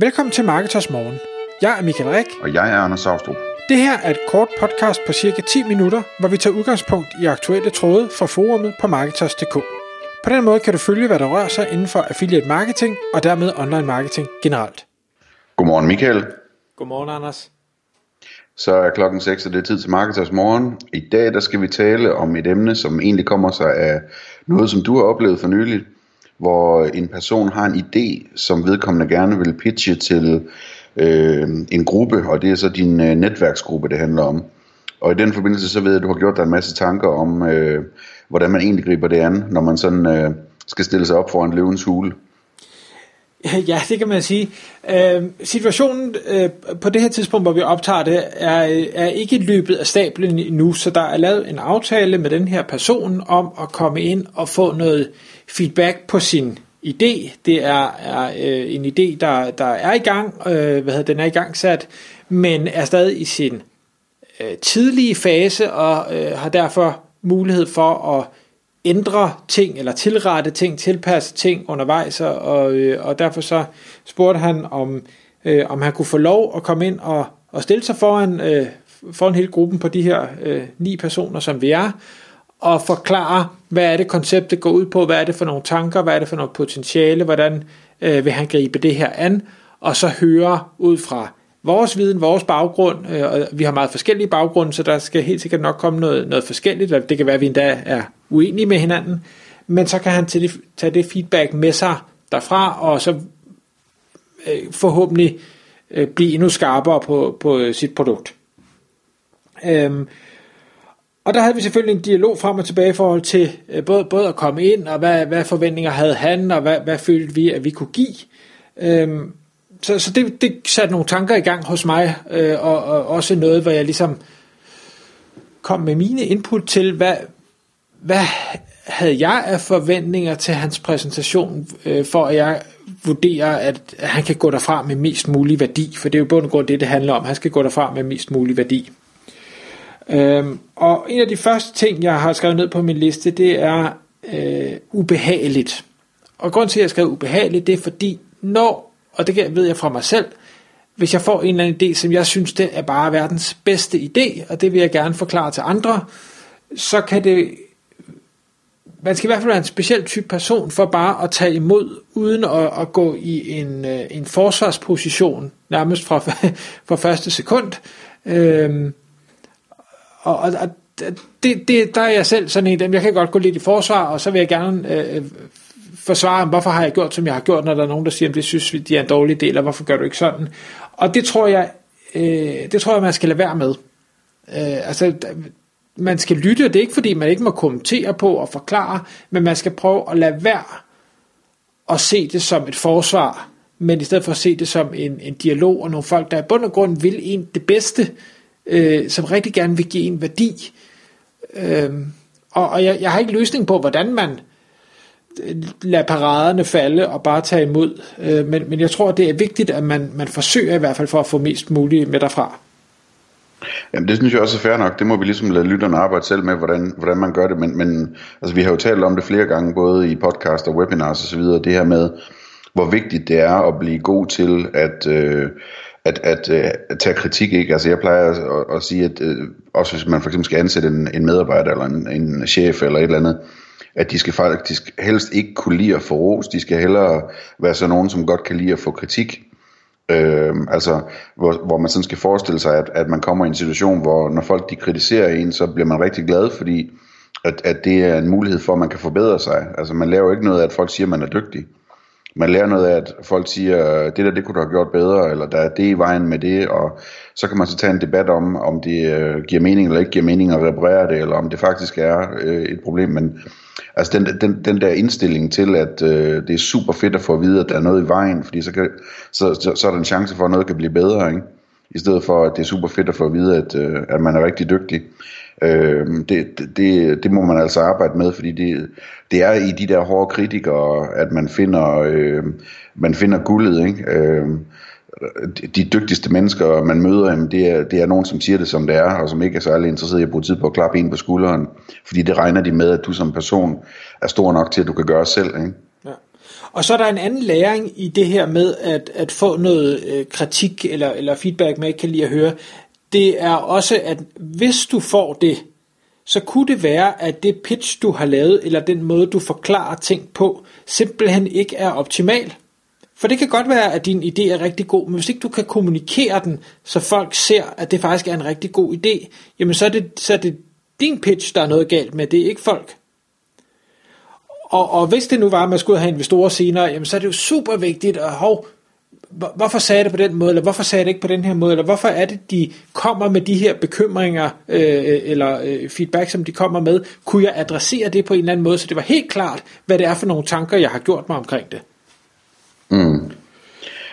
Velkommen til Marketers Morgen. Jeg er Michael Rik. Og jeg er Anders Saustrup. Det her er et kort podcast på cirka 10 minutter, hvor vi tager udgangspunkt i aktuelle tråde fra forumet på Marketers.dk. På den måde kan du følge, hvad der rører sig inden for affiliate marketing og dermed online marketing generelt. Godmorgen Michael. Godmorgen Anders. Så er klokken 6, og det er tid til Marketers Morgen. I dag der skal vi tale om et emne, som egentlig kommer sig af noget, som du har oplevet for nylig, hvor en person har en idé, som vedkommende gerne vil pitche til øh, en gruppe, og det er så din øh, netværksgruppe, det handler om. Og i den forbindelse så ved jeg, at du har gjort dig en masse tanker om, øh, hvordan man egentlig griber det an, når man sådan øh, skal stille sig op for en løvens hule. Ja, det kan man sige. Øh, situationen øh, på det her tidspunkt, hvor vi optager det, er, øh, er ikke løbet af stablen endnu, så der er lavet en aftale med den her person om at komme ind og få noget feedback på sin idé. Det er, er øh, en idé, der, der er i gang, øh, hvad hedder, den er i gang sat, men er stadig i sin øh, tidlige fase og øh, har derfor mulighed for at ændre ting, eller tilrette ting, tilpasse ting undervejs, og, øh, og derfor så spurgte han, om, øh, om han kunne få lov at komme ind og, og stille sig foran, øh, foran hele gruppen på de her øh, ni personer, som vi er, og forklare, hvad er det konceptet går ud på, hvad er det for nogle tanker, hvad er det for noget potentiale, hvordan øh, vil han gribe det her an, og så høre ud fra vores viden, vores baggrund, øh, og vi har meget forskellige baggrunde, så der skal helt sikkert nok komme noget, noget forskelligt, og det kan være, at vi endda er uenige med hinanden, men så kan han tage det feedback med sig derfra, og så øh, forhåbentlig øh, blive endnu skarpere på, på sit produkt. Øhm, og der havde vi selvfølgelig en dialog frem og tilbage i forhold til øh, både, både at komme ind, og hvad, hvad forventninger havde han, og hvad, hvad følte vi, at vi kunne give. Øhm, så så det, det satte nogle tanker i gang hos mig, øh, og, og også noget, hvor jeg ligesom kom med mine input til, hvad, hvad havde jeg af forventninger til hans præsentation, øh, for at jeg vurderer, at han kan gå derfra med mest mulig værdi, for det er jo bund og grund det, det handler om. Han skal gå derfra med mest mulig værdi. Øhm, og en af de første ting, jeg har skrevet ned på min liste, det er øh, ubehageligt. Og grund til, at jeg skrev ubehageligt, det er fordi, når, og det ved jeg fra mig selv, hvis jeg får en eller anden idé, som jeg synes, det er bare verdens bedste idé, og det vil jeg gerne forklare til andre, så kan det man skal i hvert fald være en speciel type person for bare at tage imod, uden at, at gå i en, øh, en forsvarsposition, nærmest fra, fra første sekund. Øhm, og, og, og det, det, der er jeg selv sådan en dem, jeg kan godt gå lidt i forsvar, og så vil jeg gerne øh, forsvare, hvorfor har jeg gjort, som jeg har gjort, når der er nogen, der siger, at det synes vi, de er en dårlig del, og hvorfor gør du ikke sådan? Og det tror jeg, øh, det tror jeg, man skal lade være med. Øh, altså, man skal lytte, og det er ikke fordi, man ikke må kommentere på og forklare, men man skal prøve at lade være at se det som et forsvar, men i stedet for at se det som en, en dialog, og nogle folk, der i bund og grund vil en det bedste, øh, som rigtig gerne vil give en værdi. Øh, og og jeg, jeg har ikke løsning på, hvordan man lade paraderne falde og bare tage imod, øh, men, men jeg tror, det er vigtigt, at man, man forsøger i hvert fald for at få mest muligt med derfra. Jamen det synes jeg også er fair nok. Det må vi ligesom lade lytterne arbejde selv med, hvordan, hvordan man gør det. Men, men altså, vi har jo talt om det flere gange, både i podcast og webinars osv., det her med, hvor vigtigt det er at blive god til at, øh, at, at, øh, at tage kritik. Ikke? Altså jeg plejer at, at sige, at øh, også hvis man for eksempel skal ansætte en, en medarbejder eller en, en chef eller et eller andet, at de skal faktisk helst ikke kunne lide at få ros. De skal hellere være sådan nogen, som godt kan lide at få kritik. Øh, altså, hvor, hvor man sådan skal forestille sig, at, at man kommer i en situation, hvor når folk de kritiserer en, så bliver man rigtig glad, fordi at, at det er en mulighed for, at man kan forbedre sig. Altså, man lærer ikke noget af, at folk siger, at man er dygtig. Man lærer noget af, at folk siger, det der, det kunne du have gjort bedre, eller der er det i vejen med det, og så kan man så tage en debat om, om det øh, giver mening eller ikke giver mening at reparere det, eller om det faktisk er øh, et problem. Men altså den, den, den der indstilling til, at øh, det er super fedt at få at vide, at der er noget i vejen, fordi så, kan, så, så, så er der en chance for, at noget kan blive bedre, ikke? I stedet for, at det er super fedt at få at vide, at, øh, at man er rigtig dygtig. Øh, det, det, det må man altså arbejde med, fordi det, det er i de der hårde kritikere, at man finder, øh, man finder guldet. Ikke? Øh, de dygtigste mennesker, man møder, jamen det, er, det er nogen, som siger det, som det er, og som ikke er særlig interesseret i at bruge tid på at klappe en på skulderen, fordi det regner de med, at du som person er stor nok til, at du kan gøre selv. Ikke? Og så er der en anden læring i det her med at, at få noget øh, kritik eller, eller feedback, man ikke kan lide at høre. Det er også, at hvis du får det, så kunne det være, at det pitch, du har lavet, eller den måde, du forklarer ting på, simpelthen ikke er optimal. For det kan godt være, at din idé er rigtig god, men hvis ikke du kan kommunikere den, så folk ser, at det faktisk er en rigtig god idé, jamen så er det, så er det din pitch, der er noget galt med, det er ikke folk. Og, og hvis det nu var, at man skulle have investorer senere, jamen så er det jo super vigtigt at, hov, hvorfor sagde jeg det på den måde, eller hvorfor sagde jeg det ikke på den her måde, eller hvorfor er det, de kommer med de her bekymringer, øh, eller øh, feedback, som de kommer med, kunne jeg adressere det på en eller anden måde, så det var helt klart, hvad det er for nogle tanker, jeg har gjort mig omkring det. Mm.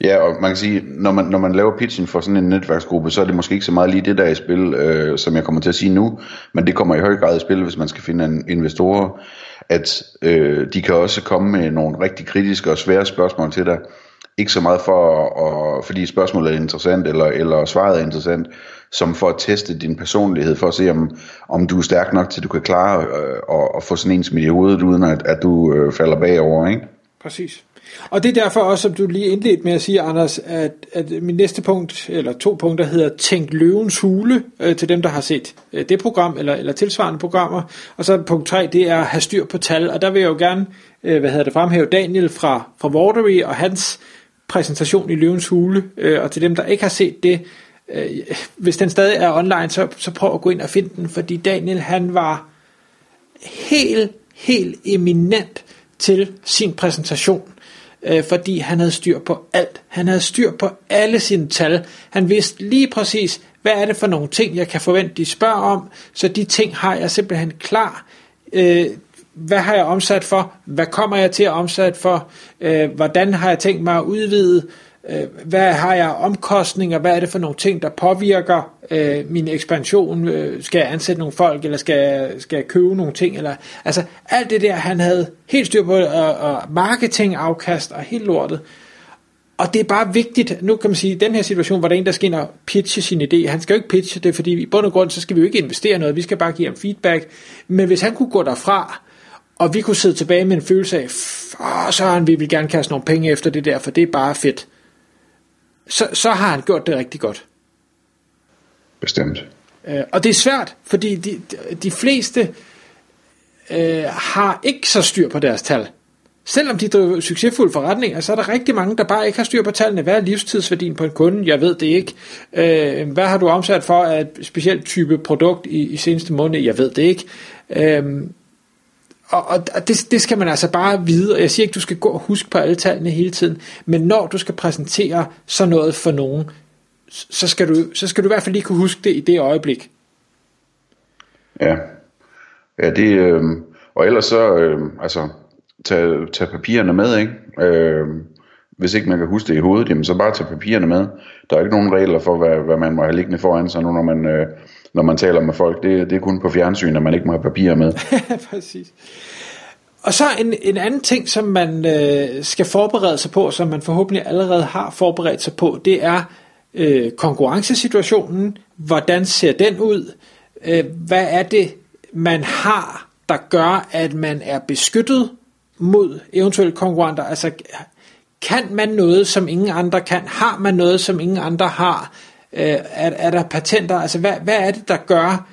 Ja, og man kan sige, når man, når man laver pitchen for sådan en netværksgruppe, så er det måske ikke så meget lige det der i spil, øh, som jeg kommer til at sige nu, men det kommer i høj grad i spil, hvis man skal finde en investorer, at øh, de kan også komme med nogle rigtig kritiske og svære spørgsmål til dig, ikke så meget for, at, fordi spørgsmålet er interessant, eller, eller svaret er interessant, som for at teste din personlighed, for at se, om, om du er stærk nok til, at du kan klare øh, at, at få sådan en smidt i hovedet, uden at, at du øh, falder bagover, ikke? Præcis. Og det er derfor også, som du lige indledte med at sige, Anders, at, at min næste punkt, eller to punkter, hedder Tænk løvens hule, øh, til dem, der har set øh, det program, eller, eller tilsvarende programmer. Og så punkt tre, det er at have styr på tal. Og der vil jeg jo gerne, øh, hvad hedder det, fremhæve Daniel fra, fra Watery og hans præsentation i løvens hule. Øh, og til dem, der ikke har set det, øh, hvis den stadig er online, så, så prøv at gå ind og finde den, fordi Daniel, han var helt, helt eminent til sin præsentation øh, fordi han havde styr på alt. Han havde styr på alle sine tal. Han vidste lige præcis, hvad er det for nogle ting, jeg kan forvente, de spørger om, så de ting har jeg simpelthen klar. Øh, hvad har jeg omsat for? Hvad kommer jeg til at omsætte for? Øh, hvordan har jeg tænkt mig at udvide? Øh, hvad har jeg omkostninger? Hvad er det for nogle ting, der påvirker øh, min ekspansion? Øh, skal jeg ansætte nogle folk, eller skal jeg, skal jeg købe nogle ting? Eller, altså alt det der, han havde helt styr på, og, og marketing, afkast og helt lortet. Og det er bare vigtigt, nu kan man sige, i den her situation, hvor der er en, der skal ind og pitche sin idé, han skal jo ikke pitche det, fordi i bund og grund, så skal vi jo ikke investere noget, vi skal bare give ham feedback. Men hvis han kunne gå derfra, og vi kunne sidde tilbage med en følelse af, så han, vi vil gerne kaste nogle penge efter det der, for det er bare fedt så, så har han gjort det rigtig godt. Bestemt. Øh, og det er svært, fordi de, de fleste øh, har ikke så styr på deres tal. Selvom de driver succesfulde forretninger, så er der rigtig mange, der bare ikke har styr på tallene. Hvad er livstidsværdien på en kunde? Jeg ved det ikke. Øh, hvad har du omsat for et specielt type produkt i, i seneste måned? Jeg ved det ikke. Øh, og, og det, det skal man altså bare vide, og jeg siger ikke, du skal gå og huske på alle tallene hele tiden, men når du skal præsentere sådan noget for nogen, så skal du, så skal du i hvert fald lige kunne huske det i det øjeblik. Ja, ja det, øh, og ellers så, øh, altså, tag, tag papirerne med, ikke? Øh, hvis ikke man kan huske det i hovedet, jamen så bare tage papirerne med. Der er ikke nogen regler for, hvad, hvad man må have liggende foran sig nu, når man, øh, når man taler med folk. Det, det er kun på fjernsyn, at man ikke må have papirer med. Præcis. Og så en, en anden ting, som man øh, skal forberede sig på, som man forhåbentlig allerede har forberedt sig på, det er øh, konkurrencesituationen. Hvordan ser den ud? Øh, hvad er det, man har, der gør, at man er beskyttet mod eventuelle konkurrenter? Altså, kan man noget, som ingen andre kan? Har man noget, som ingen andre har? Øh, er, er der patenter? Altså, hvad, hvad er det, der gør,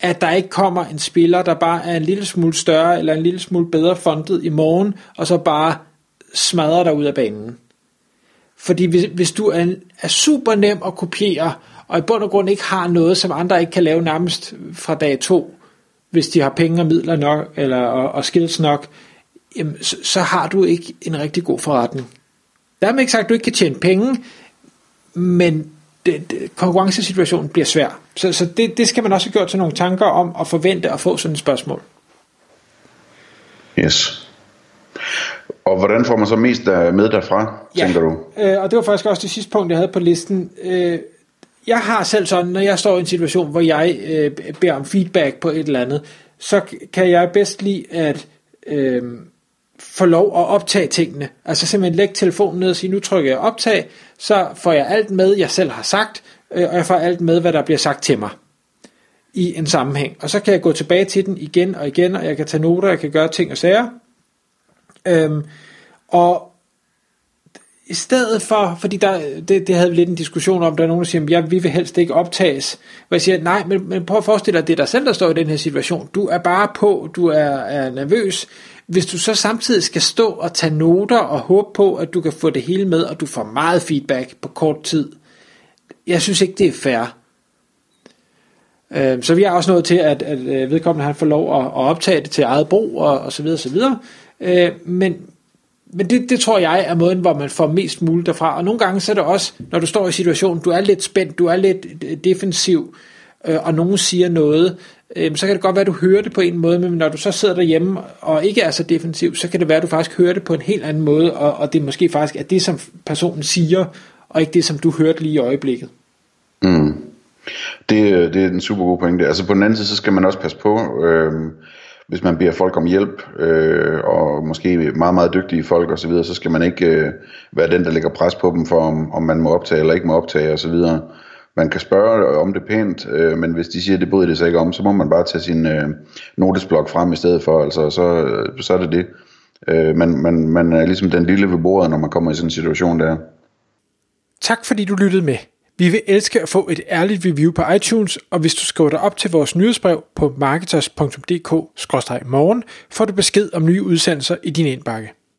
at der ikke kommer en spiller, der bare er en lille smule større, eller en lille smule bedre fundet i morgen, og så bare smadrer dig ud af banen? Fordi hvis, hvis du er, er super nem at kopiere, og i bund og grund ikke har noget, som andre ikke kan lave nærmest fra dag to, hvis de har penge og midler nok, eller, og, og skills nok, jamen, så, så har du ikke en rigtig god forretning. Dermed ikke sagt, at du ikke kan tjene penge, men det, det, konkurrencesituationen bliver svær. Så, så det, det skal man også have gjort til nogle tanker om at forvente at få sådan et spørgsmål. Yes. Og hvordan får man så mest med derfra, ja. tænker du? Øh, og det var faktisk også det sidste punkt, jeg havde på listen. Øh, jeg har selv sådan, når jeg står i en situation, hvor jeg øh, beder om feedback på et eller andet, så kan jeg bedst lide at øh, få lov at optage tingene. Altså simpelthen lægge telefonen ned og sige, nu trykker jeg optag, så får jeg alt med, jeg selv har sagt, øh, og jeg får alt med, hvad der bliver sagt til mig i en sammenhæng. Og så kan jeg gå tilbage til den igen og igen, og jeg kan tage noter, jeg kan gøre ting og sager. Øhm, Og i stedet for, fordi der, det, det havde vi lidt en diskussion om, der er nogen, der siger, ja, vi vil helst ikke optages. Hvor jeg siger, nej, men, men prøv at forestille dig, det er dig selv, der står i den her situation. Du er bare på, du er, er nervøs. Hvis du så samtidig skal stå og tage noter og håbe på, at du kan få det hele med, og du får meget feedback på kort tid, jeg synes ikke, det er fair. Øhm, så vi er også nået til, at, at øh, vedkommende han får lov at, at optage det til eget brug, og, og så videre, og så videre. Øh, men, men det, det tror jeg er måden, hvor man får mest muligt derfra. Og nogle gange så er det også, når du står i situationen, du er lidt spændt, du er lidt øh, defensiv, og nogen siger noget, Øhm, så kan det godt være, at du hører det på en måde, men når du så sidder derhjemme og ikke er så defensiv, så kan det være, at du faktisk hører det på en helt anden måde, og, og det måske faktisk er det, som personen siger, og ikke det, som du hørte lige i øjeblikket. Mm. Det, øh, det er en super god pointe. Altså på den anden side, så skal man også passe på, øh, hvis man beder folk om hjælp, øh, og måske meget, meget dygtige folk osv., så, videre, så skal man ikke øh, være den, der lægger pres på dem for, om, om man må optage eller ikke må optage osv. Man kan spørge øh, om det pænt, øh, men hvis de siger, at det bryder det sig ikke om, så må man bare tage sin øh, notesblok frem i stedet for, altså så, øh, så er det det. Øh, man, man, man er ligesom den lille ved bordet, når man kommer i sådan en situation der. Tak fordi du lyttede med. Vi vil elske at få et ærligt review på iTunes, og hvis du skriver dig op til vores nyhedsbrev på marketers.dk-morgen, får du besked om nye udsendelser i din indbakke.